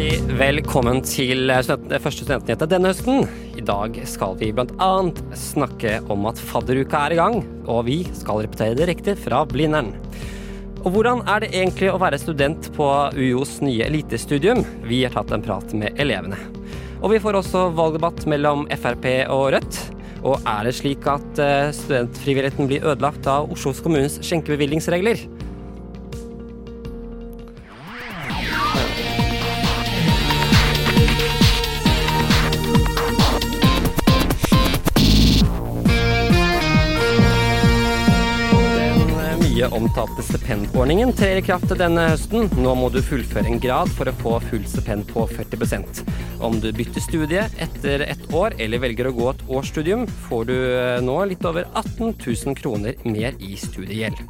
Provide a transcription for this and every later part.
Hjertelig velkommen til student, første Studentnyheter denne høsten. I dag skal vi bl.a. snakke om at fadderuka er i gang, og vi skal repetere direkte fra Blindern. Og hvordan er det egentlig å være student på UiOs nye elitestudium? Vi har tatt en prat med elevene. Og vi får også valgdebatt mellom Frp og Rødt. Og er det slik at eh, studentfrivilligheten blir ødelagt av Oslos kommunes skjenkebevilgningsregler? Mye omtalte stipendordningen trer i kraft denne høsten. Nå må du fullføre en grad for å få full stipend på 40% Om du bytter studie etter ett år eller velger å gå et årsstudium, får du eh, nå litt over 18 000 kroner mer i studiegjeld.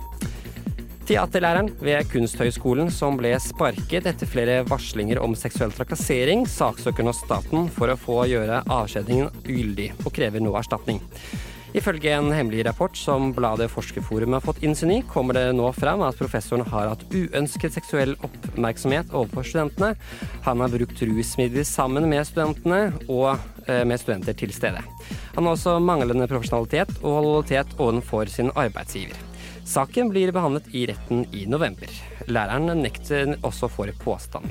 Teaterlæreren ved Kunsthøgskolen som ble sparket etter flere varslinger om seksuell trakassering, saksøker nå staten for å få gjøre avskjedningen ugyldig, og krever nå erstatning. Ifølge en hemmelig rapport som bladet Forskerforum har fått innsyn i, kommer det nå fram at professoren har hatt uønsket seksuell oppmerksomhet overfor studentene. Han har brukt rusmidler sammen med studentene og eh, med studenter til stede. Han har også manglende profesjonalitet og lojalitet overfor sin arbeidsgiver. Saken blir behandlet i retten i november. Læreren nekter også for påstanden.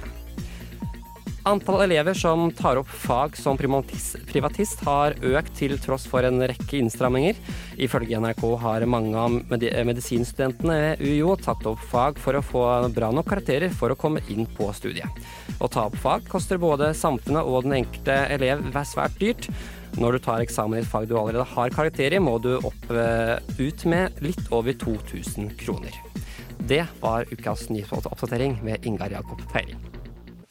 Antall elever som tar opp fag som privatist, har økt til tross for en rekke innstramminger. Ifølge NRK har mange av medi medisinstudentene ved UiO tatt opp fag for å få bra nok karakterer for å komme inn på studiet. Å ta opp fag koster både samfunnet og den enkelte elev svært dyrt. Når du tar eksamen i et fag du allerede har karakter i, må du opp uh, ut med litt over 2000 kroner. Det var ukas nyhetsoppdatering med Ingar Jakob Feiring.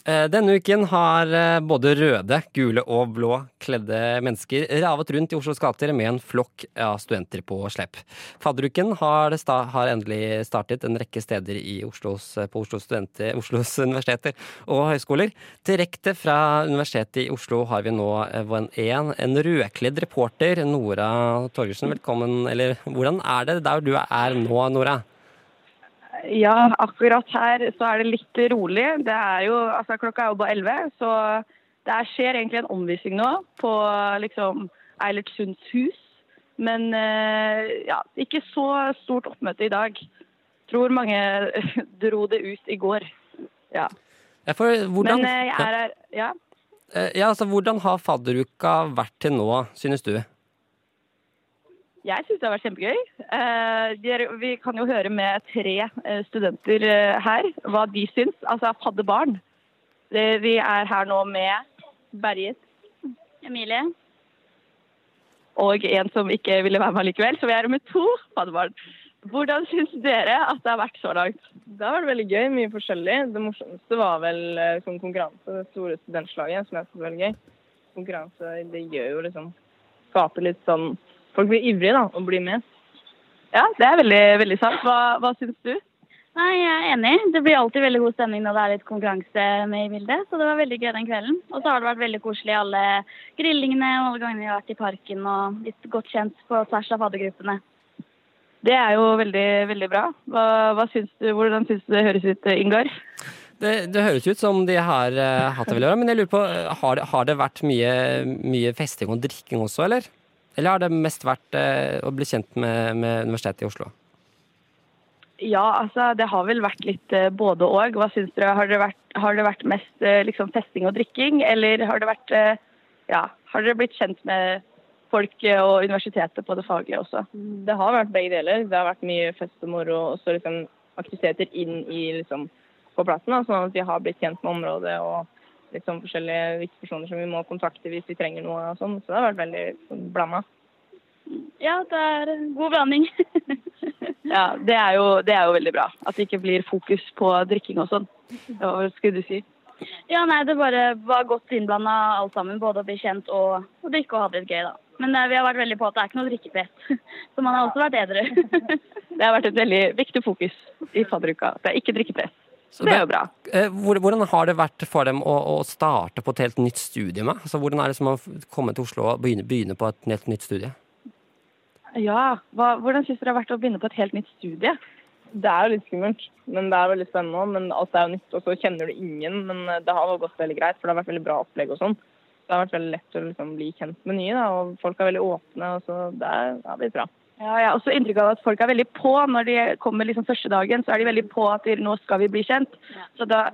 Eh, Denne uken har eh, både røde, gule og blå kledde mennesker ravet rundt i Oslos gater med en flokk av studenter på slepp. Fadderuken har, har, endelig startet en rekke steder Oslos, på Oslos, Oslos universiteter og høyskoler. Direkte fra Universitetet i Oslo har vi nå eh, en, en rødkledd reporter, Nora Torgersen. Velkommen. Eller hvordan er det der du er nå, Nora? Ja, akkurat her så er det litt rolig. Det er jo, altså Klokka er jo bare 11, så det skjer egentlig en omvisning nå på liksom Eilertsunds hus. Men eh, ja, ikke så stort oppmøte i dag. Tror mange dro det ut i går. Ja. ja for, hvordan, Men eh, jeg er her, ja. Eh, ja, altså Hvordan har fadderuka vært til nå, synes du? Jeg syns det har vært kjempegøy. Eh, vi kan jo høre med tre eh, studenter eh, her hva de syns. Altså fadde barn. Vi er her nå med Berget. Emilie. Og en som ikke ville være med likevel. Så vi er med to fadderbarn. Hvordan syns dere at det har vært så langt? Det har vært veldig gøy. Mye forskjellig. Det morsomste var vel sånn konkurranse. Det store studentslaget, som jeg synes var veldig gøy. Konkurranse det gjør jo liksom Skaper litt sånn folk blir ivrige da, og blir med. Ja, det er veldig, veldig sant. Hva, hva syns du? Nei, Jeg er enig. Det blir alltid veldig god stemning når det er litt konkurranse med i bildet. Så det var veldig gøy den kvelden. Og så har det vært veldig koselig alle grillingene og alle gangene vi har vært i parken og blitt godt kjent på tvers av faddergruppene. Det er jo veldig, veldig bra. Hva, hva syns du, hvordan syns du det høres ut, Ingar? Det, det, høres ut som de har uh, hatt det veldig bra, men jeg lurer på, har det, har det vært mye, mye festing og drikking også, eller? Eller har det mest vært eh, å bli kjent med, med, Universitetet i Oslo? Ja, altså det har vel vært litt eh, både og. Hva syns dere? Har det vært, har det vært mest eh, liksom, festing og drikking, eller har det vært Ja, har dere blitt kjent med folk og universitetet på det faglige også? Det har vært begge deler. Det har vært mye fest og moro og så liksom aktiviteter inn i liksom på plassen, da, sånn at vi har blitt kjent med området og sånn forskjellige viktpersoner som vi må kontakte hvis vi trenger noe og sånn. Så det har vært veldig sånn, blanda. Ja, det er en god blanding. ja, det er, jo, det er, jo, veldig bra. At det ikke blir fokus på drikking og sånn. Hva skulle du si? Ja, nei, det bare var godt innblanda alt sammen. Både å bli kjent og å drikke og ha det litt gøy, da. Men eh, vi har vært veldig på at det er ikke noe drikkepress. Så man har også vært edru. Det har vært et veldig viktig fokus i fadderuka. Det er ikke drikkepress. Så det er jo bra. Eh, Hvordan har det vært for dem å, å starte på et helt nytt studie med? Altså, hvordan er det som å komme til Oslo og begynne, begynne på et helt nytt studie? Ja, hva, Hvordan syns dere det har vært å begynne på et helt nytt studie? Det er jo litt skummelt, men det er veldig spennende. Men alt er jo nytt, og så kjenner du ingen. Men eh, det har jo gått veldig greit, for det har vært veldig bra opplegg og sånn. Det har vært veldig lett å liksom bli kjent med nye, da. Og folk er veldig åpne, og så det er- det har blitt bra. Ja, Jeg har også inntrykk av at folk er veldig på når de kommer liksom første dagen. Så er de veldig på at de, nå skal vi bli kjent. Så da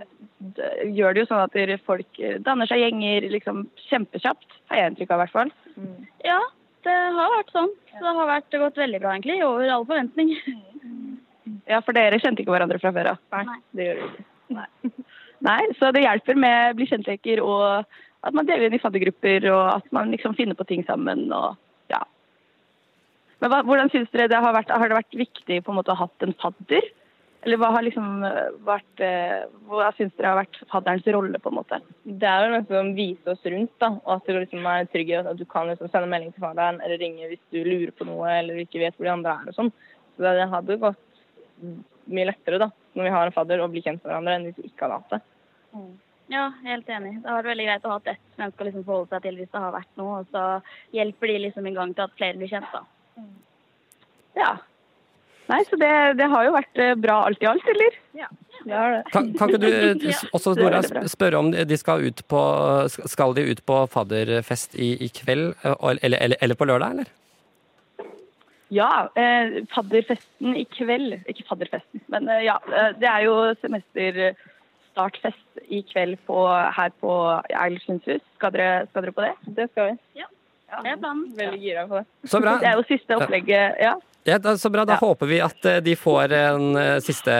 gjør det jo sånn at dere- folk danner seg gjenger liksom kjempekjapt. Har jeg inntrykk av i hvert fall. Ja, det har vært sånn. Så det har vært gått veldig bra, egentlig. Over all forventning. Ja, for dere kjente ikke hverandre fra før av. Nei. Det gjør vi ikke. Nei, så det hjelper med bli kjent-leker og at man deler inn i faddergrupper og at man liksom finner på ting sammen og ja. Men hva, hvordan synes dere det har vært? Har det vært viktig på en måte å ha hatt en fadder? Eller hva har liksom eh, vært eh, Hva syns dere har vært fadderens rolle, på en måte? Det er vel noe å vise oss rundt, da. Og at du liksom er trygg i at du kan liksom sende melding til faderen eller ringe hvis du lurer på noe eller ikke vet hvor de andre er og sånn. Så det hadde gått mye lettere da, når vi har en fadder, å bli kjent med hverandre enn hvis vi ikke hadde hatt det. Ja, helt enig. Det har vært veldig greit å ha ett menneske å liksom forholde seg til hvis det har vært noe. Og så hjelper de liksom i gang til at flere blir kjent, da. Ja. Nei, så det, det har jo vært eh, bra alt i alt, eller? Det har det. Kan, kan ikke du eh, også Nora, spørre om de skal ut på Skal de ut på fadderfest i, i kveld, eller, eller, eller på lørdag, eller? Ja, eh, fadderfesten i kveld. Ikke fadderfesten, men eh, ja. eh, Det er jo semesterstartfest i kveld på, her på Eilertsunds hus. Skal dere, skal dere på det? Det skal vi. Ja, Det er planen. Veldig gira på det. Så bra. Det er jo siste opplegget, ja. Ja, da, så bra. Da Ja. håper vi at eh, de får en eh, siste,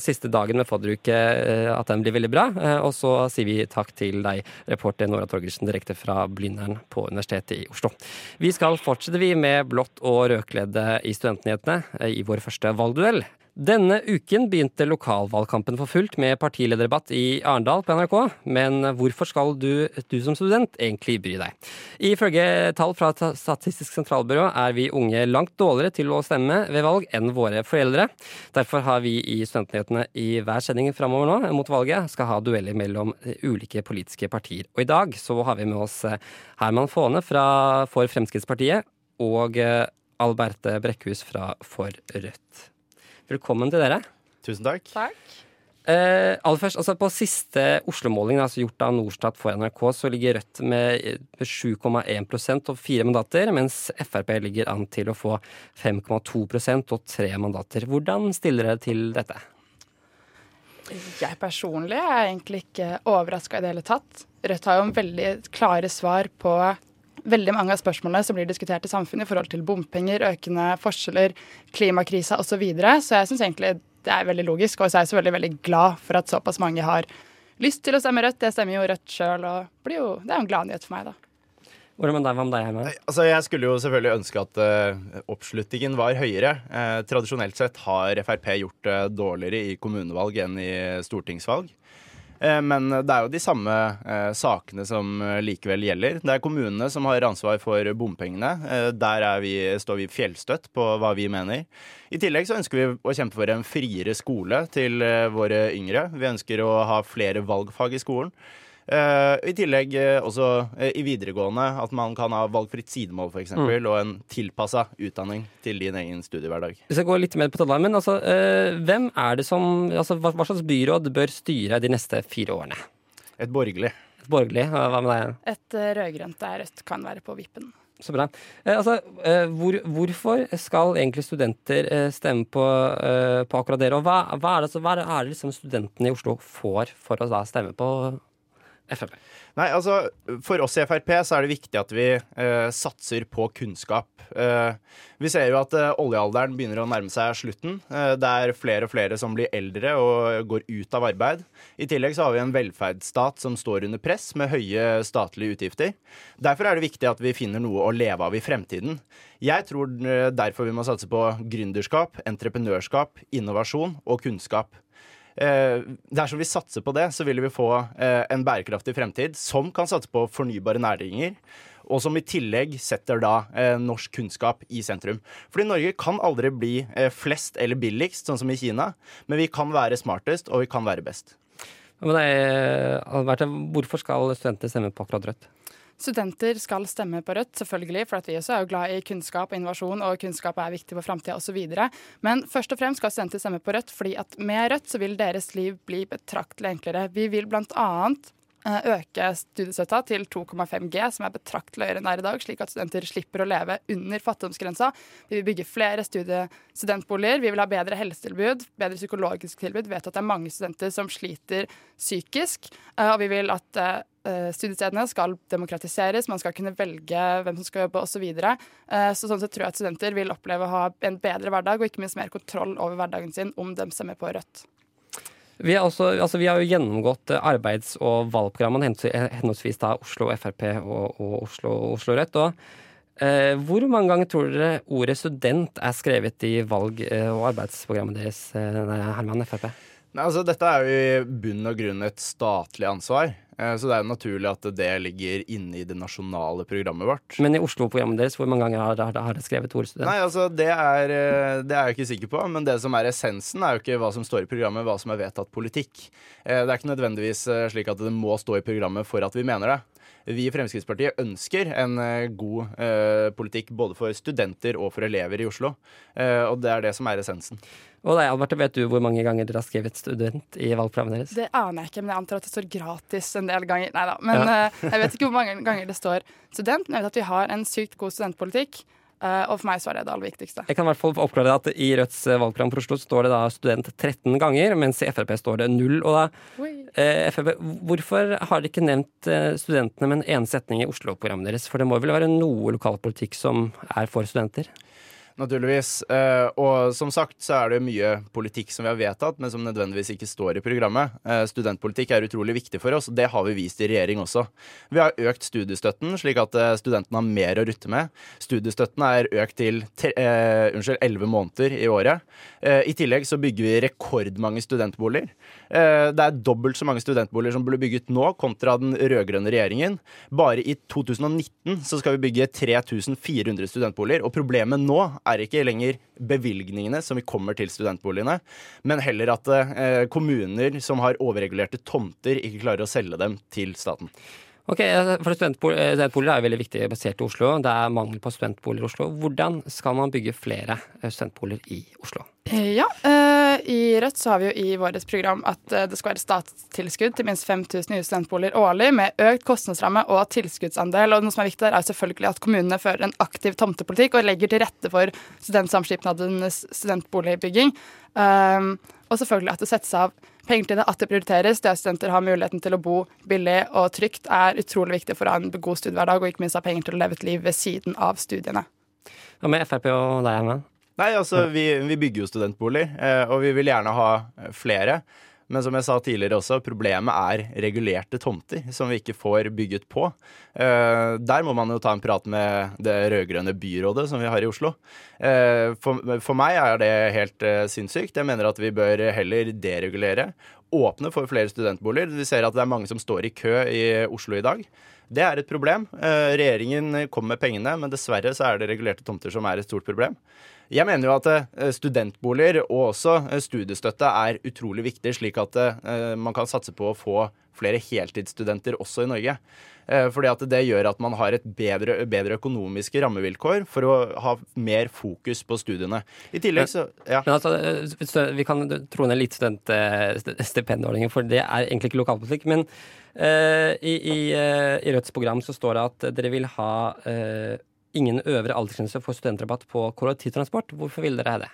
siste dagen med fadderuke, eh, at den blir veldig bra. Og så sier vi takk til deg, reporter Nora Torgersen, direkte fra Blindern på Universitetet i Oslo. Vi skal fortsette vi med blått og rødkledde i Studentnyhetene i vår første valgduell. Denne uken begynte lokalvalgkampen for fullt med partilederdebatt i Arendal på NRK. Men hvorfor skal du, du som student egentlig bry deg? Ifølge tall fra Statistisk sentralbyrå er vi unge langt dårligere til å stemme ved valg enn våre foreldre. Derfor har vi i Studentnyhetene i hver sending framover nå mot valget skal ha dueller mellom ulike politiske partier. Og i dag så har vi med oss Herman Faane fra For Fremskrittspartiet og Alberte Brekkhus fra For Rødt. Velkommen til dere. Tusen takk. Eh, aller først, altså På siste Oslo-måling altså gjort av Norstat for NRK, så ligger Rødt med eh, 7,1 og fire mandater, mens Frp ligger an til å få 5,2% og tre mandater. Hvordan stiller dere til dette? Jeg personlig er egentlig ikke overraska i det hele tatt. Rødt har jo en veldig klare svar på veldig mange av spørsmålene som blir diskutert i samfunnet i forhold til bompenger, økende forskjeller, klimakrisa osv. Så, videre. så jeg syns egentlig det er veldig logisk. Og så er jeg så veldig, veldig glad for at såpass mange har lyst til å stemme Rødt. Jeg stemmer jo Rødt sjøl, og blir jo, det er jo en gladnyhet for meg, da. Hvordan med deg, med deg, Herman? Altså, jeg skulle jo selvfølgelig ønske at uh, oppslutningen var høyere. Uh, tradisjonelt sett har Frp gjort det dårligere i kommunevalg enn i stortingsvalg. Eh, men det er jo de samme eh, sakene som eh, likevel gjelder. Det er kommunene som har ansvar for bompengene. Der er vi, står vi fjellstøtt på hva vi mener. I tillegg så ønsker vi å kjempe for en friere skole til våre yngre. Vi ønsker å ha flere valgfag i skolen. Eh, I tillegg uh, også uh, i videregående at man kan ha valgfritt sidemål f.eks. eksempel og en tilpassa utdanning til din egen studiehverdag. Vi skal gå litt mer på tallene, men altså, hvem er det som altså, hva, hva slags byråd bør styre de neste fire årene? Et borgerlig. Et borgerlig? Hva med deg? Et uh, rød-grønt der Rødt kan være på vippen. Så bra. Eh, altså, eh, hvor, hvorfor skal egentlig studenter eh, stemme på, eh, på akkurat dere? Og hva, hva er det, så, hva er det, er det liksom studentene i Oslo får for å da stemme på Frp? Nei, altså For oss i Frp så er det viktig at vi eh, satser på kunnskap. Eh, vi ser jo at eh, oljealderen begynner å nærme seg slutten. Eh, det er flere og flere som blir eldre og går ut av arbeid. I tillegg så har vi en velferdsstat som står under press med høye statlige utgifter. Derfor er det viktig at vi finner noe å leve av i fremtiden. Jeg tror eh, derfor vi må satse på gründerskap, entreprenørskap, innovasjon og kunnskap. Eh, dersom vi satser på det, så vil vi få eh, en bærekraftig fremtid som kan satse på fornybare næringer. Og som i tillegg setter da eh, norsk kunnskap i sentrum. Fordi Norge kan aldri bli eh, flest eller billigst, sånn som i Kina. Men vi kan være smartest, og vi kan være best. Men det Albert, hvorfor skal studentene stemme på akkurat Rødt? Studenter skal stemme på Rødt, selvfølgelig, for vi også er jo glad i kunnskap og innovasjon, og kunnskap er viktig for framtida osv. Men først og fremst skal studenter stemme på Rødt, fordi at med Rødt så vil deres liv bli betraktelig enklere. Vi vil annet eh, øke studiestøtta til 2,5 G, som er betraktelig høyere enn det er i dag, slik at studenter slipper å leve under fattigdomsgrensa. Vi vil bygge flere studentboliger, vi vil ha bedre helsetilbud, bedre psykologisk tilbud. Vi vet at det er mange studenter som sliter psykisk, eh, og vi vil at Eh, studiestedene skal demokratiseres, man skal kunne velge hvem som skal jobbe osv. Så, videre. Eh, så sånn sett tror jeg at studenter vil oppleve å ha en bedre hverdag og ikke minst mer kontroll over hverdagen sin om de stemmer på Rødt. Vi, også, altså, vi har jo gjennomgått eh, arbeids- og valgprogrammene henholdsvis da Oslo Frp og, og Oslo, Oslo, Rødt. og eh, Hvor mange ganger tror dere ordet student er skrevet i valg- og arbeidsprogrammet deres, Herman Frp? Nei, altså, dette er jo i bunn og grunn et statlig ansvar. Eh, så det er jo naturlig at det ligger inne i det nasjonale programmet vårt. Men i Oslo-programmet deres, hvor mange ganger har dere skrevet ordet student? Nei, altså, det er, eh, det er jeg ikke sikker på. Men det som er essensen, er jo ikke hva som står i programmet, hva som er vedtatt politikk. Eh, det er ikke nødvendigvis slik at det må stå i programmet for at vi mener det. Vi i Fremskrittspartiet ønsker en god eh, politikk både for studenter og for elever i Oslo. Eh, og det er det som er essensen. Og deg, Albert, vet du hvor mange ganger dere har skrevet student i valgprogrammet deres? Det aner jeg ikke, men jeg antar at det står gratis en del ganger. Nei da. Men ja. uh, jeg vet ikke hvor mange ganger det står student, men jeg vet at vi har en sykt god studentpolitikk. Uh, og for meg så er det det aller viktigste. Jeg kan i hvert fall oppklare at I Rødts eh, valgprogram for Oslo står det da student 13 ganger, mens i Frp står det null. Og da, uh, FRP, hvorfor har dere ikke nevnt studentene med en ene setning i Oslo-programmet deres? For det må vel være noe lokalpolitikk som er for studenter? Naturligvis. Uh, og som sagt så er det mye politikk som vi har vedtatt, men som nødvendigvis ikke står i programmet. Uh, studentpolitikk er utrolig viktig for oss, og det har vi vist i regjering også. Vi har økt studiestøtten, slik at uh, studentene har mer å rutte med. Studiestøtten er økt til unnskyld, 11 måneder i året. I tillegg så bygger vi rekordmange studentboliger. det er dobbelt så mange studentboliger som ble bygget nå, kontra den rød-grønne regjeringen. Bare i 2019 så skal vi bygge 3400 studentboliger, og problemet nå er ikke lenger bevilgningene som vi kommer til studentboligene, men heller at eh, kommuner som har overregulerte tomter, ikke klarer å selge dem til staten. Ok, for Studentboliger er jo veldig viktig basert i Oslo. Det er mangel på studentboliger i Oslo. Hvordan skal man bygge flere eh, studentboliger i Oslo? Eh, ja, I Rødt så har vi jo i vårt program at det skal være statstilskudd til minst 5000 nye studentboliger årlig, med økt kostnadsramme og tilskuddsandel. Og noe som er viktig der, er selvfølgelig at kommunene fører en aktiv tomtepolitikk og legger til rette for studentsamskipnadenes studentboligbygging. Og selvfølgelig at det settes av penger til det, at det prioriteres. Det at studenter har muligheten til å bo billig og trygt, er utrolig viktig for å ha en god studiehverdag, og ikke minst ha penger til å leve et liv ved siden av studiene. Hva med Frp og deg, Herman? Nei, altså, vi, vi bygger jo studentboliger, eh, og vi vil gjerne ha flere. Men som jeg sa tidligere også, problemet er regulerte tomter som vi ikke får bygget på. Uh, der må man jo ta en prat med det rød-grønne byrådet som vi har i Oslo. Uh, for, meg er det helt uh, sinnssykt. Jeg mener at vi bør heller deregulere. Åpne for flere studentboliger. Vi ser at det er mange som står i kø i Oslo i dag. Det er et problem. Regjeringen kommer med pengene, men dessverre så er det regulerte tomter som er et stort problem. Jeg mener jo at eh, studentboliger og også eh, studiestøtte er utrolig viktig, slik at eh, man kan satse på å få flere heltidsstudenter også i Norge. Fordi at det gjør at man har et bedre, bedre økonomiske rammevilkår for å ha mer fokus på studiene. I tillegg så ja. Men altså, Vi kan tro ned litt studentstipendordningen, for det er egentlig ikke lokalpolitikk. Men uh, i, i, uh, i, Rødts program så står det at dere vil ha uh, ingen øvre aldersgrense for studentrabatt på kollektivtransport. Hvorfor vil dere ha det?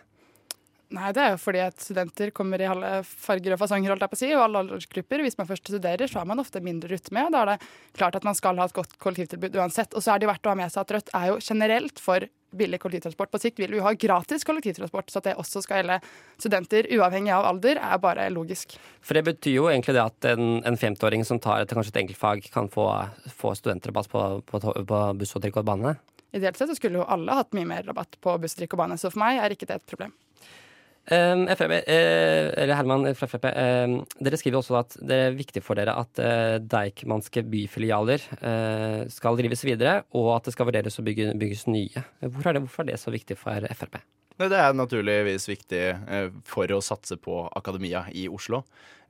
Nei, Det er jo fordi at studenter kommer i alle farger og fasonger holdt jeg på å si, og alle aldersgrupper. Hvis man først studerer, så har man ofte mindre rutte med. Da er det klart at man skal ha et godt kollektivtilbud uansett. Og så er det verdt å ha med seg at Rødt er jo generelt for billig kollektivtransport. På sikt vil vi ha gratis kollektivtransport, så at det også skal gjelde studenter uavhengig av alder, er bare logisk. For det betyr jo egentlig det at en, en 50-åring som tar et, kanskje et enkeltfag, kan få, få studentrabatt på, på, på buss og trikk og bane? Ideelt sett så skulle jo alle hatt mye mer rabatt på buss, trikk og bane, så for meg er ikke det et problem. Um, FRP, eh, eller Herman fra Frp, eh, dere skriver også at det er viktig for dere at eh, Deichmanske byfilialer eh, skal drives videre, og at det skal vurderes å bygge, bygges nye. Hvor er det, hvorfor er det så viktig for Frp? Det er naturligvis viktig eh, for å satse på akademia i Oslo.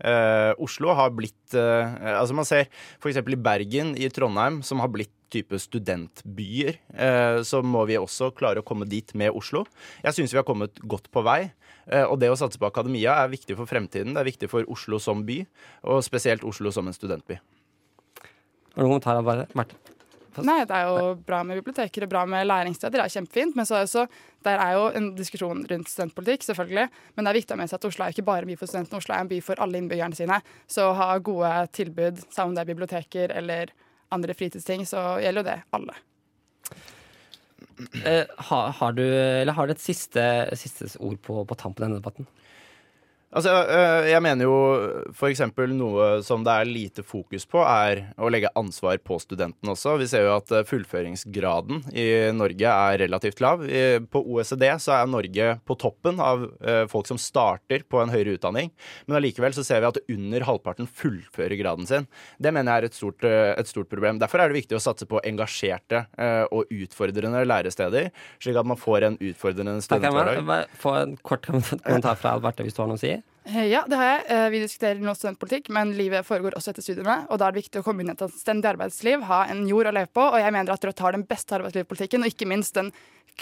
Eh, Oslo har blitt eh, Altså Man ser f.eks. i Bergen, i Trondheim, som har blitt type studentbyer. Så må vi også klare å komme dit med Oslo. Jeg syns vi har kommet godt på vei. Og det å satse på akademia er viktig for fremtiden. Det er viktig for Oslo som by, og spesielt Oslo som en studentby. Har du noen kommentarer? Marte? Nei, det er jo bra med biblioteker og bra med læringssteder. Det er kjempefint. Men så er også, der er jo en diskusjon rundt studentpolitikk, selvfølgelig. Men det er viktig å ha med seg at Oslo er ikke bare en by for studentene, Oslo er en by for alle innbyggerne sine. Så å ha gode tilbud, sammen om det er biblioteker eller andre fritidsting, så gjelder jo det alle. Eh, har, har, du, eller har du et siste, siste ord på, på tampen av denne debatten? Altså, øh, jeg mener jo f.eks. noe som det er lite fokus på, er å legge ansvar på studentene også. Vi ser jo at øh, fullføringsgraden i Norge er relativt lav. På OECD så er Norge på toppen av øh, folk som starter på en høyere utdanning. Men allikevel så ser vi at under halvparten fullfører graden sin. Det mener jeg er et stort, et stort problem. Derfor er det viktig å satse på engasjerte og utfordrende læresteder, slik at man får en utfordrende studenthverdag. Få en kort kommentar fra Alberte hvis du har noe å si. Eh, ja, det har jeg. Eh, vi diskuterer nå studentpolitikk, men livet foregår også etter studiene. Og da er det viktig å komme inn i et anstendig arbeidsliv, ha en jord å leve på. Og jeg mener at Rødt har den beste arbeidslivspolitikken, og ikke minst den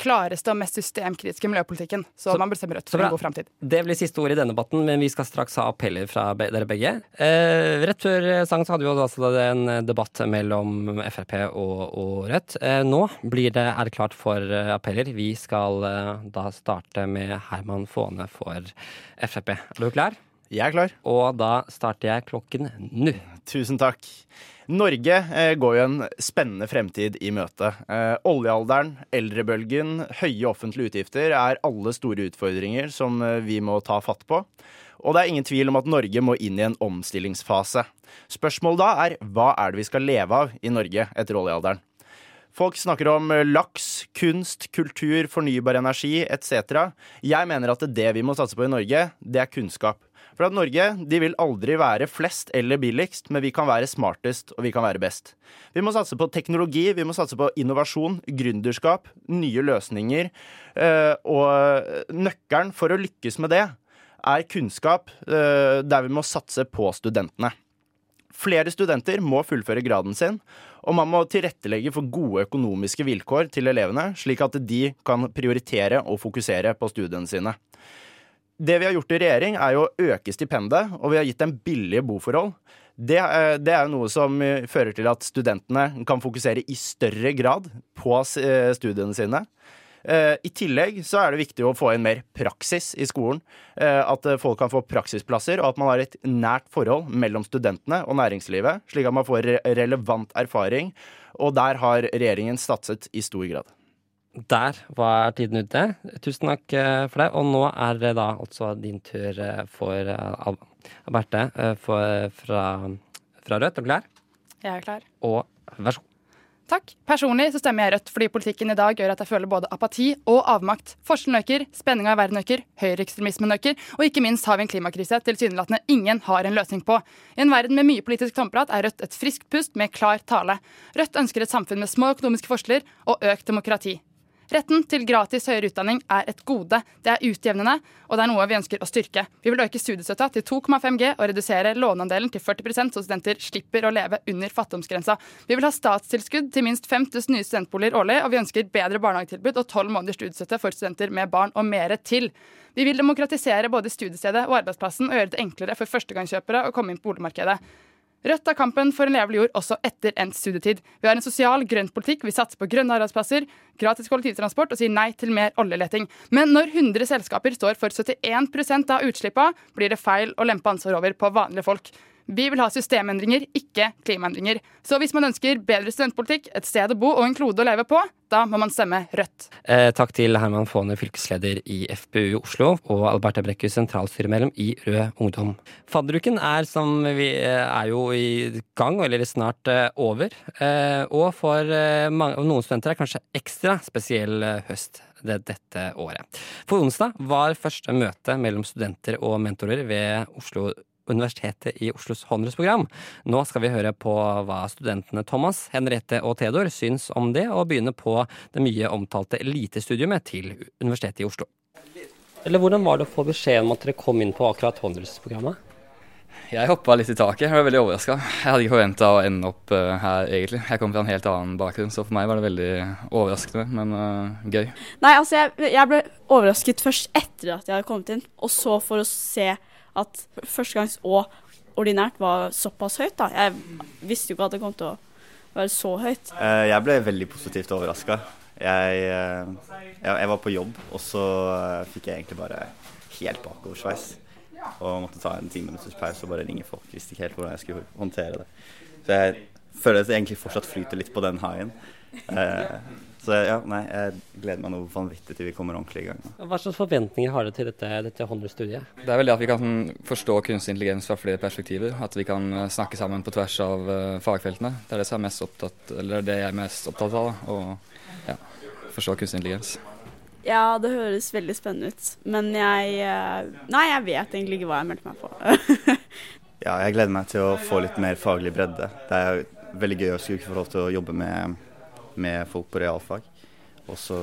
klareste og mest systemkritiske miljøpolitikken. Så, så man bør stemme Rødt for en god framtid. Det blir siste ord i denne debatten, men vi skal straks ha appeller fra dere begge. Eh, rett før sang så hadde vi altså en debatt mellom Frp og, og Rødt. Eh, nå blir det, er klart for eh, appeller. Vi skal eh, da starte med Herman Faane for Frp. Er du klar? Jeg er klar. Og da starter jeg klokken nå. Tusen takk. Norge eh, går jo en spennende fremtid i møte. Eh, oljealderen, eldrebølgen, høye offentlige utgifter er alle store utfordringer som eh, vi må ta fatt på. Og det er ingen tvil om at Norge må inn i en omstillingsfase. Spørsmålet da er hva er det vi skal leve av i Norge etter oljealderen? Folk snakker om laks, kunst, kultur, fornybar energi etc. Jeg mener at det vi må satse på i Norge, det er kunnskap. For at Norge de vil aldri være flest eller billigst, men vi kan være smartest og vi kan være best. Vi må satse på teknologi, vi må satse på innovasjon, gründerskap, nye løsninger. Eh, og nøkkelen for å lykkes med det er kunnskap, eh, der vi må satse på studentene. Flere studenter må fullføre graden sin, og man må tilrettelegge for gode økonomiske vilkår til elevene, slik at de kan prioritere og fokusere på studiene sine. Det vi har gjort i regjering, er jo å øke stipendet, og vi har gitt dem billige boforhold. Det, det er jo noe som eh, fører til at studentene kan fokusere i større grad på eh, studiene sine. Eh, I tillegg så er det viktig å få inn mer praksis i skolen. At folk kan få praksisplasser, og at man har et nært forhold mellom studentene og næringslivet, slik at man får relevant erfaring. Og der har regjeringen satset i stor grad. Der var tiden ute. Tusen takk eh, for det. Og nå er det da altså din tur eh, for uh, Alberte for, fra, fra Rødt. Er du klar? Jeg er klar. Og vær så god. Takk. Personlig så stemmer jeg Rødt fordi politikken i dag gjør at jeg føler både apati og avmakt. Forskjellen øker, spenninga i verden øker, høyreekstremismen øker, og ikke minst har vi en klimakrise tilsynelatende ingen har en løsning på. I en verden med mye politisk tomprat er Rødt et friskt pust med klar tale. Rødt ønsker et samfunn med små økonomiske forskjeller og økt demokrati. Retten til gratis høyere utdanning er et gode. Det er utjevnende, og det er noe vi ønsker å styrke. Vi vil øke studiestøtta til 2,5 G og redusere låneandelen til 40% så studenter slipper å leve under fattigdomsgrensa. Vi vil ha statstilskudd til minst 5000 nye studentboliger årlig, og vi ønsker bedre barnehagetilbud og tolv måneders studiestøtte for studenter med barn, og mere til. Vi vil demokratisere både studiestedet og arbeidsplassen og gjøre det enklere for førstegangskjøpere å komme inn på boligmarkedet. Rødt tar kampen for en levelig jord også etter endt studietid. Vi har en sosial, grønn politikk, vi satser på grønne arbeidsplasser, gratis kollektivtransport og sier nei til mer oljeleting. Men når 100 selskaper står for 71% av utslippene, blir det feil å lempe ansvar over på vanlige folk. Vi vil ha systemendringer, ikke klimaendringer. Så hvis man ønsker bedre studentpolitikk, et sted å bo og en klode å leve på, da må man stemme Rødt. Eh, takk til Herman Faane, fylkesleder i FPU Oslo, og Alberta Brekkhus, sentralstyremedlem i Rød Ungdom. Fadderuken er, som vi, eh, er jo i gang, eller snart eh, over. Eh, og for eh, mange, noen studenter er kanskje ekstra spesiell høst det, dette året. For onsdag var første møte mellom studenter og mentorer ved Oslo Universitetet i Oslos håndelsprogram. Nå skal vi høre på hva studentene Thomas, Henriette og Theodor syns om det, og begynne på det mye omtalte elitestudiumet til Universitetet i Oslo. Eller Hvordan var det å få beskjed om at dere kom inn på akkurat håndelsprogrammet? Jeg hoppa litt i taket. Jeg var veldig overraska. Jeg hadde ikke forventa å ende opp uh, her, egentlig. Jeg kom fra en helt annen bakgrunn, så for meg var det veldig overraskende, men uh, gøy. Nei, altså jeg, jeg, ble overrasket først etter at jeg hadde kommet inn, og så for å se at førstegangs og ordinært var såpass høyt. da. Jeg visste jo ikke at det kom til å være så høyt. Uh, jeg ble veldig positivt overraska. Jeg, jeg, jeg, var på jobb, og så fikk jeg egentlig bare helt bakoversveis og måtte ta en ti minutters pause og bare ringe folk. Visste ikke helt hvordan jeg skulle håndtere det. Så jeg føler jeg egentlig fortsatt flyter litt på den haien. Eh, så ja, nei, jeg gleder meg noe vanvittig til vi kommer ordentlig i gang. Hva slags forventninger har du til dette, dette studiet Det er vel det at vi kan forstå kunstig intelligens fra flere perspektiver. At vi kan eh, snakke sammen på tvers av uh, fagfeltene. Det er det, som er mest opptatt, eller det jeg er mest opptatt av. Å ja, forstå kunstig intelligens. Ja, det høres veldig spennende ut. Men jeg Nei, jeg vet egentlig ikke hva jeg meldte meg på. ja, jeg gleder meg til å få litt mer faglig bredde. Det er veldig gøy å skulle få lov til å jobbe med, med folk på realfag. Og så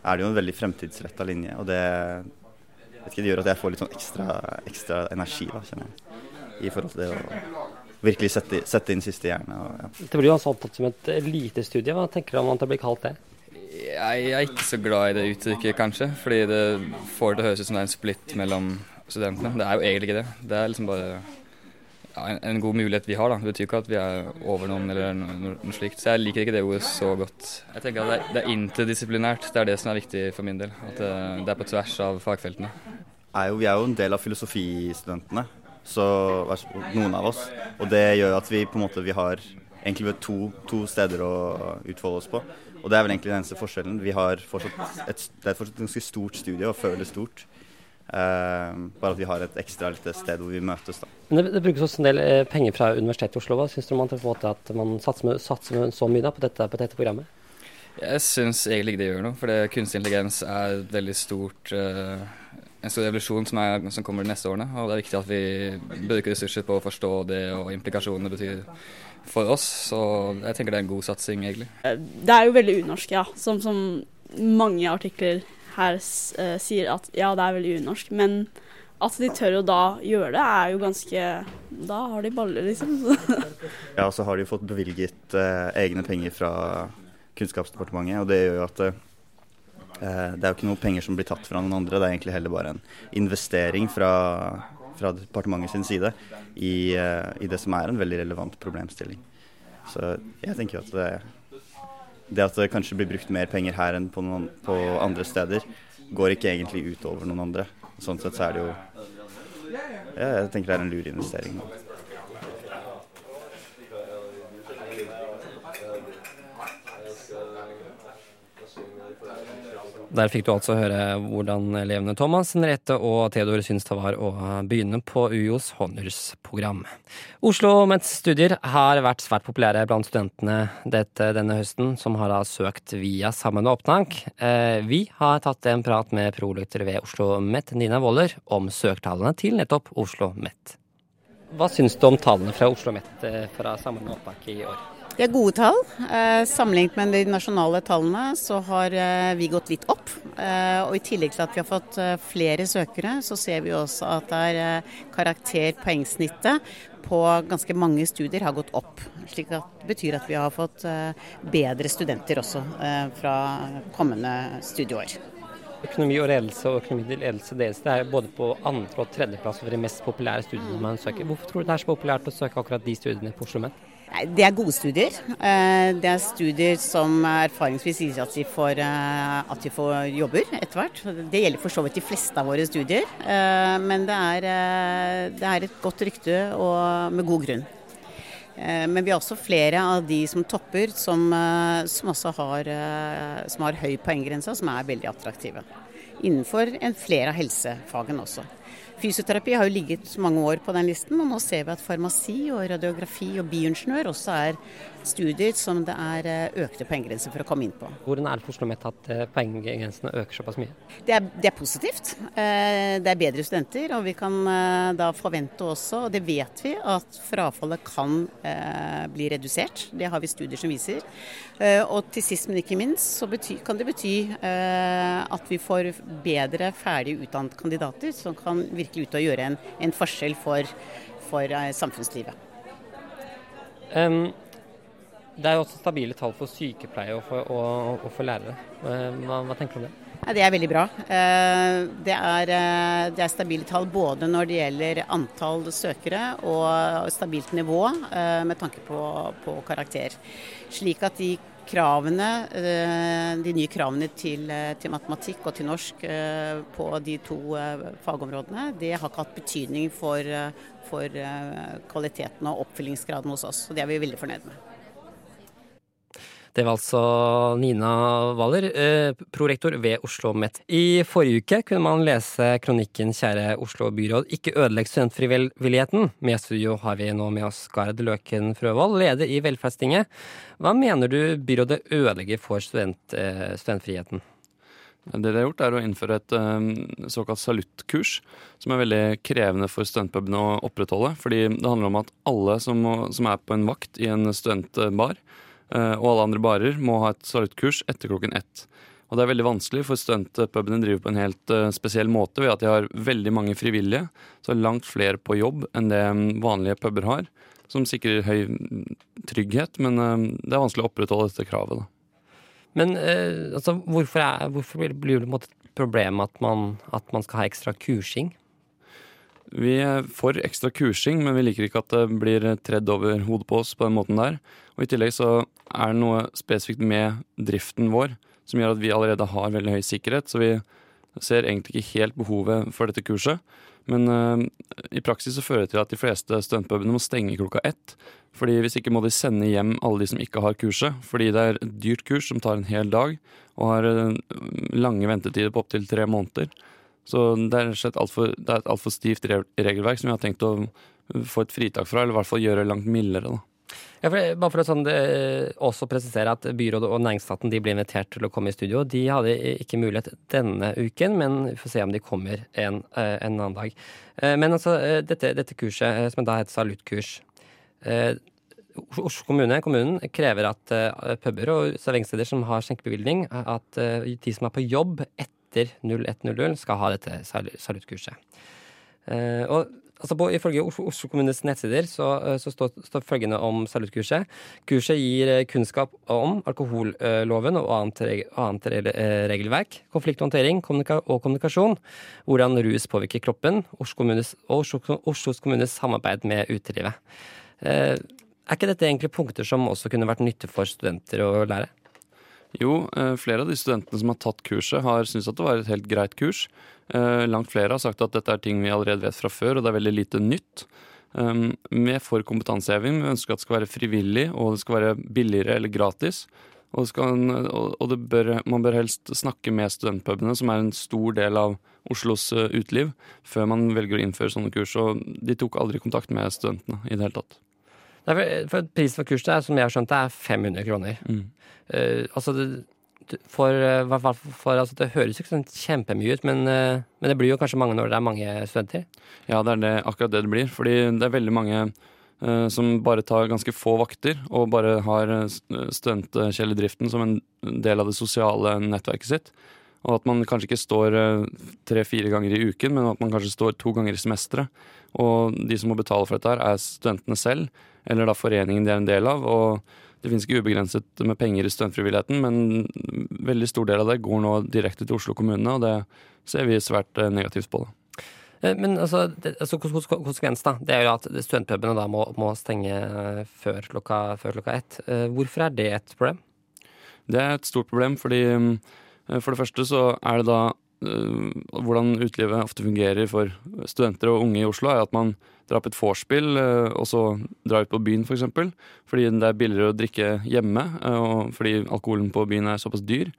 er det jo en veldig fremtidsretta linje, og det, ikke, det, gjør at jeg får litt sånn ekstra, ekstra energi, da, kjenner jeg. I forhold til det å virkelig sette, sette inn siste hjerne. Og, ja. Det blir jo altså opptatt som et elitestudie. Hva tenker du om at det blir kalt det? Jeg er ikke så glad i det uttrykket, kanskje. Fordi det får det høres ut som det er en splitt mellom studentene. Det er jo egentlig ikke det. Det er liksom bare ja, en, en, god mulighet vi har. da. Det betyr ikke at vi er over noen eller noe, noe slikt. Så jeg liker ikke det ordet så godt. Jeg tenker at det er, det er interdisiplinært. Det er det som er viktig for min del. At det, det er på tvers av fagfeltene. Er jo, vi er jo en del av filosofistudentene, så noen av oss. Og det gjør at vi på en måte vi har egentlig to, to steder å utfolde oss på. Og det er vel egentlig den eneste forskjellen. Vi har fortsatt et, det er fortsatt et ganske stort studie og føler stort. Uh, bare at vi har et ekstra lite sted hvor vi møtes. da. Men det, det brukes også en del eh, penger fra Universitetet i Oslo. Hva syns du om at man satser, med, satser med så mye da, på, dette, på dette programmet? Jeg syns egentlig ikke det gjør noe, for det, kunstig intelligens er et veldig stort uh, en stor revolusjon som, er, som, kommer de neste årene. Og det er viktig at vi bruker ressurser på å forstå det og implikasjonene det betyr for oss. Så jeg tenker det er en god satsing, egentlig. Eh, det er jo veldig unorsk, ja. Som, som mange artikler her uh, sier at ja, det er veldig unorsk. Men at de tør å da gjøre det, er jo ganske Da har de baller, liksom. ja, så har de fått bevilget uh, egne penger fra Kunnskapsdepartementet, og det gjør jo at uh, det er jo ikke noe penger som blir tatt fra noen andre, det er egentlig heller bare en investering fra fra departementet sin side i, i, det som er en veldig relevant problemstilling. Så jeg tenker jo at det, det at det kanskje blir brukt mer penger her enn på, noen, på andre steder, går ikke egentlig utover noen andre. Sånn sett så er det jo ja, Jeg tenker det er en lur investering. Der fikk du altså høre hvordan elevene Thomas, Henriette og Theodor syns det var å begynne på UiOs Honors-program. Oslo Mets studier har vært svært populære blant studentene dette, denne høsten, som har da søkt via samme opptak. Eh, vi har tatt en prat med prolektor ved Oslo Met, Nina Woller, om søktallene til nettopp Oslo Met. Hva syns du om tallene fra Oslo Met fra Sammen med opptak i år? Det er gode tall. Eh, sammenlignet med de nasjonale tallene så har eh, vi gått litt opp. Eh, og I tillegg til at vi har fått flere søkere, så ser vi også at det er karakterpoengsnittet på ganske mange studier har gått opp. slik at Det betyr at vi har fått bedre studenter også fra kommende studieår. Økonomi og ledelse og økonomi til ledelse det er både på andre- og tredjeplass over de mest populære studiene man søker. Hvorfor tror du det er så populært å søke akkurat de studiene på Oslo OsloMet? Det er gode studier. Eh, Det er studier som erfaringsvis sier at de får, eh, at de får jobber etter hvert. Det gjelder for så vidt de fleste av våre studier, eh, men det er, det er et godt rykte og med god grunn. Men vi har også flere av de som topper, som, som også har, som har høy poenggrense, som er veldig attraktive. Innenfor en flere av helsefagene også. Fysioterapi har jo ligget mange år på den listen, og nå ser vi at farmasi og radiografi og bioingeniør også er studier som det er eh, økte poenggrenser for å komme inn på. Hvordan er det for Oslo Met at eh, poenggrensene øker såpass mye? Det er, det er positivt. Eh, Det er bedre studenter, og vi kan da forvente også, og det vet vi, at frafallet kan bli redusert. Det har vi studier som viser. Og til sist, men ikke minst, så bety, kan det bety at vi får bedre ferdig utdannede kandidater som kan virkelig ut og gjøre en, en forskjell for, for eh, samfunnslivet. Um, det er jo også stabile tall for sykepleie og for, og, og for lærere. Eh, Hva, hva tenker du om det? Ja, det er veldig bra. Eh, Det er, det er stabile tall både når det gjelder antall søkere og stabilt nivå med tanke på, på karakter. Slik at de kravene, eh, de nye kravene til, eh, til matematikk og til norsk eh, på de to fagområdene, det har ikke hatt betydning for, for kvaliteten og oppfyllingsgraden hos oss. Og det er vi veldig fornøyd med. Det var altså Nina Waller, eh, prorektor ved Oslo Met. I forrige uke kunne man lese kronikken 'Kjære Oslo byråd, ikke ødelegg studentfrivilligheten'. Med studio har vi nå med oss Gard Løken Frøvold, leder i Velferdstinget. Hva mener du byrådet ødelegger for student, eh, studentfriheten? Det de har gjort, er å innføre et eh, såkalt saluttkurs, som er veldig krevende for studentpubene å opprettholde. Fordi det handler om at alle som, som er på en vakt i en studentbar, og alle andre barer, må ha et saluttkurs etter klokken ett. Og det er veldig vanskelig, for studentpubene driver på en helt eh, spesiell måte ved at de har veldig mange frivillige, så langt flere på jobb enn det mm, vanlige puber har, som sikrer høy mm, trygghet, men eh, det er vanskelig å opprettholde dette kravet. da. Men eh, altså, hvorfor, er, hvorfor blir det på en måte et problem at man, at man skal ha ekstra kursing? Vi er for ekstra kursing, men vi liker ikke at det blir tredd over hodet på oss på den måten der. Og I tillegg så er det noe spesifikt med driften vår som gjør at vi allerede har veldig høy sikkerhet, så vi ser egentlig ikke helt behovet for dette kurset. Men uh, i praksis så fører det til at de fleste studentpubene må stenge klokka ett. Fordi hvis ikke må de sende hjem alle de som ikke har kurset. Fordi det er et dyrt kurs som tar en hel dag, og har eh, lange ventetider på opptil tre måneder. Så det er, altfor- det er et altfor stivt regelverk som vi har tenkt å få et fritak fra, eller i hvert fall gjøre langt mildere. da. Ja, for, bare for å sånn, det, også presisere at byrådet og næringsstaten de ble invitert til å komme i studio. De hadde ikke mulighet denne uken, men vi får se om de kommer en, eh, en annen dag. Eh, Men altså, eh, dette, dette kurset, eh, som da heter saluttkurs eh, Oslo kommune kommunen krever at eh, puber og serveringssteder som har skjenkebevilgning, at eh, de som er på jobb etter 01.00, skal ha dette salutkurset. saluttkurset. Eh, og altså på, Ifølge Oslo, kommunes nettsider så, eh, så står, står følgende om saluttkurset. Kurset gir eh, kunnskap om alkoholloven og annet, annet re- regelverk, konflikthåndtering kommunika og kommunikasjon, hvordan rus påvirker kroppen, Oslo kommunes, og Oslo, Oslos kommunes samarbeid med utelivet. Eh, er ikke dette egentlig punkter som også kunne vært nytte for studenter å lære? Jo, eh, flere av de studentene som har tatt kurset, har syntes at det var et helt greit kurs. Eh, Langt flere har sagt at dette er ting vi allerede vet fra før, og det er veldig lite nytt. Um, Vi er for kompetanseheving. Vi ønsker at det skal være frivillig, og det skal være billigere eller gratis. Og, skal, og bør, man bør helst snakke med studentpubene, som er en stor del av Oslos eh, uteliv, før man velger å innføre sånne kurs. Og de tok aldri kontakt med studentene i det hele tatt. For, for Prisen for kurset er, som jeg har skjønt det, er 500 kroner. Eh, altså det, for, for, eh, hva- for, altså det høres ikke sånn kjempemye ut, men, uh, men det blir jo kanskje mange når det er mange studenter? Ja, det er det, akkurat det det blir. Fordi det er veldig mange uh, som bare tar ganske få vakter, og bare har studentkjeledriften som en del av det sosiale nettverket sitt. Og at man kanskje ikke står tre-fire ganger i uken, men at man kanskje står to ganger i semesteret. Og de som må betale for dette, her er studentene selv, eller da foreningen de er en del av. og det finnes ikke ubegrenset med penger i studentfrivilligheten, men veldig stor del av det går nå direkte til Oslo kommune, og det ser vi svært eh, negativt på. det. Eh, Men altså, det, altså kons- kons- konsekvens da, det er jo at studentpubene da må, må stenge eh, før klokka, før klokka ett. Hvorfor er det et problem? Det er et stort problem, fordi for det første så er det da Hvordan utelivet ofte fungerer for studenter og unge i Oslo, er at man drar på et vorspiel øh, og så drar ut på byen, f.eks. For eksempel, fordi det er billigere å drikke hjemme, øh, og fordi alkoholen på byen er såpass dyr.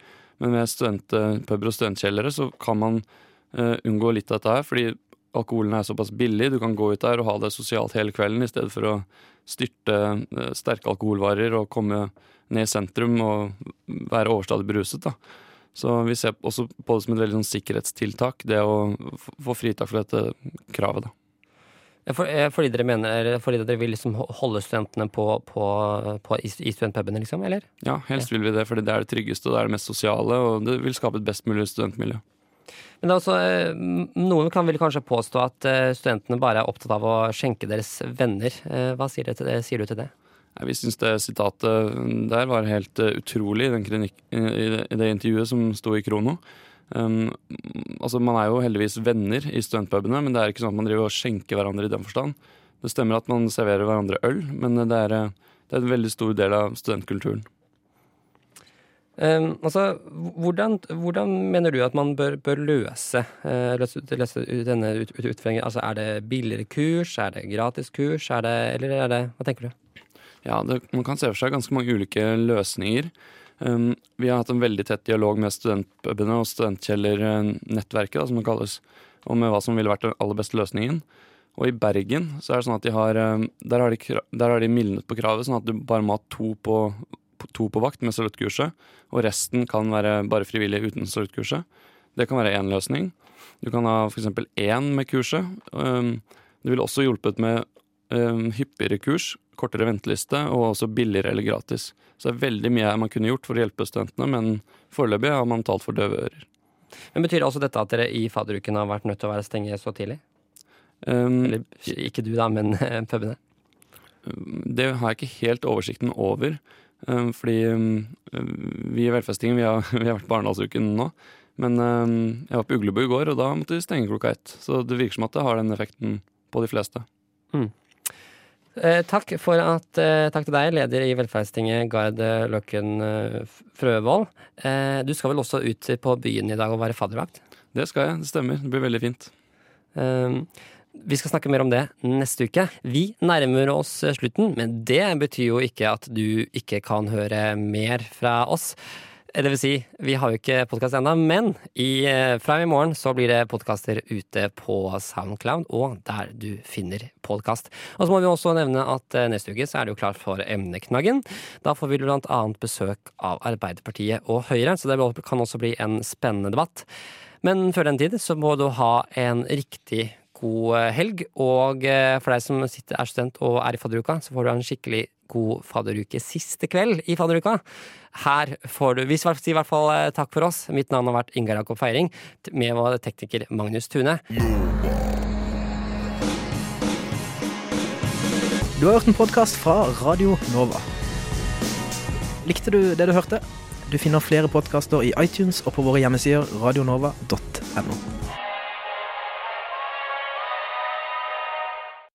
Men ved studentpuber og studentkjellere så kan man unngå litt av dette her, fordi alkoholen er såpass billig. Du kan gå ut der og ha det sosialt hele kvelden i stedet for å styrte sterke alkoholvarer og komme ned i sentrum og være overstadig beruset. da. Så vi ser også på det som et veldig sånn sikkerhetstiltak, det å få fritak for dette kravet. da. For, eh, fordi dere mener, fordi dere vil liksom holde studentene på, på, på, i, studentpubene, liksom, eller? Ja, helst vil vi det, fordi det er det tryggeste, og det er det mest sosiale, og det vil skape et best mulig studentmiljø. Men er eh, noen kan vel kanskje påstå at eh, studentene bare er opptatt av å skjenke deres venner. Hva sier, det? sier du til det? Vi syns det sitatet der var helt eh, utrolig i, det, i det intervjuet som sto i Krono. Um, altså Man er jo heldigvis venner i studentpubene, men det er ikke sånn at man driver og skjenker hverandre i den forstand. Det stemmer at man serverer hverandre øl, men det er, eh, det er en veldig stor del av studentkulturen. Um, altså, hvordan, hvordan mener du at man bør, bør løse, uh, løse, løse denne ut, ut, utfordringen? Altså, er det billigere kurs, er det gratis kurs, er det, eller er det Hva tenker du? Ja, det, Man kan se for seg ganske mange ulike løsninger. Um, vi har hatt en veldig tett dialog med studentpubene og studentkjellernettverket, da, som det kalles, om hva som ville vært den aller beste løsningen. Og i Bergen så er det sånn at de har, um, der har de, der har de mildnet på kravet, sånn at du bare må ha to på, to på vakt med saluttkurset, og resten kan være bare frivillig uten saluttkurset. Det kan være én løsning. Du kan ha f.eks. én med kurset. Um, det ville også hjulpet med um, hyppigere kurs, kortere venteliste og også billigere eller gratis. Så det er veldig mye man kunne gjort for å hjelpe studentene, men foreløpig har man talt for døve ører. Men Betyr det også dette at dere i fadderuken har vært nødt til å være stenge så tidlig? Um, Eller ikke du, da, men pubene? Det har jeg ikke helt oversikten over. um, Fordi vi i Velferdstingen vi har, vi har vært på Arendalsuken nå. Men jeg var på Uglebu i går, og da måtte vi stenge klokka ett. Så det virker som at det har den effekten på de fleste. Eh, takk, for at, eh, takk til deg, leder i Velferdstinget, Gard Løken Løkken eh, Frøvold. Eh, du skal vel også ut på byen i dag og være faddervakt? Det skal jeg, det stemmer. Det blir veldig fint. Vi skal snakke mer om det neste uke. Vi nærmer oss slutten, men det betyr jo ikke at du ikke kan høre mer fra oss. Eh, Det vil si, vi har jo ikke podkast ennå, men i, eh, fra i morgen så blir det podkaster ute på Soundcloud og der du finner podkast. Og så må vi også nevne at eh, neste uke så er det jo klart for emneknaggen. Da får vi blant annet besøk av Arbeiderpartiet og Høyre, så det kan også bli en spennende debatt. Men før den tid så må du ha en riktig god helg. Og for deg som sitter, er student og er i fadderuka, så får du en skikkelig god fadderuke siste kveld i fadderuka. Her får du Vi sier i hvert fall eh, takk for oss. Mitt navn har vært Ingar Jakob Feiring, med vår tekniker Magnus Tune. Du har hørt en podkast fra Radio Nova. Likte du det du hørte? Du finner flere podkaster i iTunes og på våre hjemmesider radionova.no.